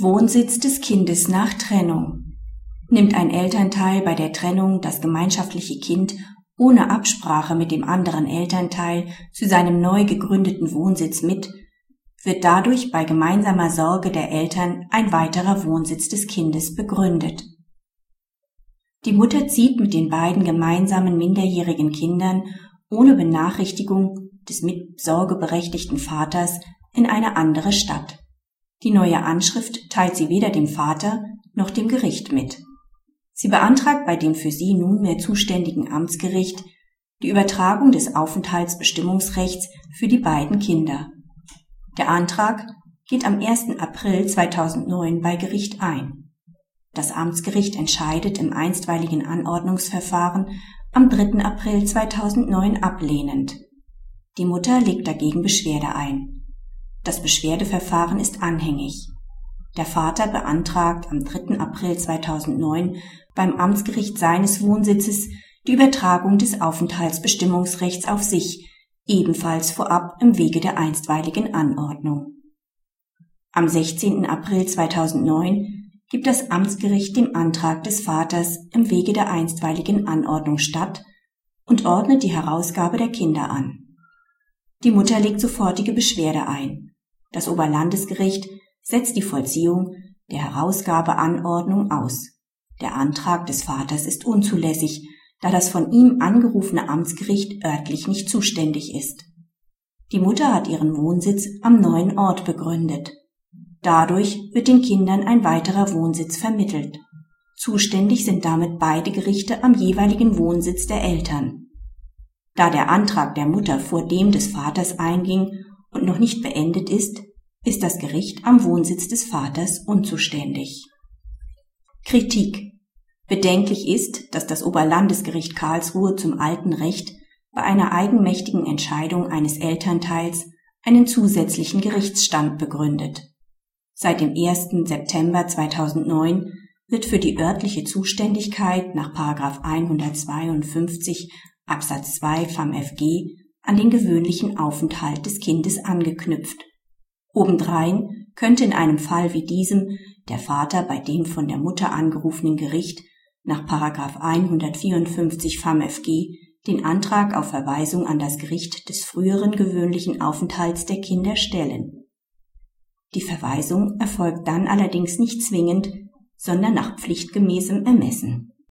Wohnsitz des Kindes nach Trennung. Nimmt ein Elternteil bei der Trennung das gemeinschaftliche Kind ohne Absprache mit dem anderen Elternteil zu seinem neu gegründeten Wohnsitz mit, wird dadurch bei gemeinsamer Sorge der Eltern ein weiterer Wohnsitz des Kindes begründet. Die Mutter zieht mit den beiden gemeinsamen minderjährigen Kindern ohne Benachrichtigung des mit sorgeberechtigten Vaters in eine andere Stadt. Die neue Anschrift teilt sie weder dem Vater noch dem Gericht mit. Sie beantragt bei dem für sie nunmehr zuständigen Amtsgericht die Übertragung des Aufenthaltsbestimmungsrechts für die beiden Kinder. Der Antrag geht am 1. April 2009 bei Gericht ein. Das Amtsgericht entscheidet im einstweiligen Anordnungsverfahren am 3. April 2009 ablehnend. Die Mutter legt dagegen Beschwerde ein. Das Beschwerdeverfahren ist anhängig. Der Vater beantragt am 3. April 2009 beim Amtsgericht seines Wohnsitzes die Übertragung des Aufenthaltsbestimmungsrechts auf sich, ebenfalls vorab im Wege der einstweiligen Anordnung. Am 16. April 2009 gibt das Amtsgericht dem Antrag des Vaters im Wege der einstweiligen Anordnung statt und ordnet die Herausgabe der Kinder an. Die Mutter legt sofortige Beschwerde ein. Das Oberlandesgericht setzt die Vollziehung der Herausgabeanordnung aus. Der Antrag des Vaters ist unzulässig, da das von ihm angerufene Amtsgericht örtlich nicht zuständig ist. Die Mutter hat ihren Wohnsitz am neuen Ort begründet. Dadurch wird den Kindern ein weiterer Wohnsitz vermittelt. Zuständig sind damit beide Gerichte am jeweiligen Wohnsitz der Eltern. Da der Antrag der Mutter vor dem des Vaters einging und noch nicht beendet ist, ist das Gericht am Wohnsitz des Vaters unzuständig. Kritik Bedenklich ist, dass das Oberlandesgericht Karlsruhe zum alten Recht bei einer eigenmächtigen Entscheidung eines Elternteils einen zusätzlichen Gerichtsstand begründet. Seit dem 1. September 2009 wird für die örtliche Zuständigkeit nach 152 Absatz 2 FamFG an den gewöhnlichen Aufenthalt des Kindes angeknüpft. Obendrein könnte in einem Fall wie diesem der Vater bei dem von der Mutter angerufenen Gericht nach 154 FamFG den Antrag auf Verweisung an das Gericht des früheren gewöhnlichen Aufenthalts der Kinder stellen. Die Verweisung erfolgt dann allerdings nicht zwingend, sondern nach pflichtgemäßem Ermessen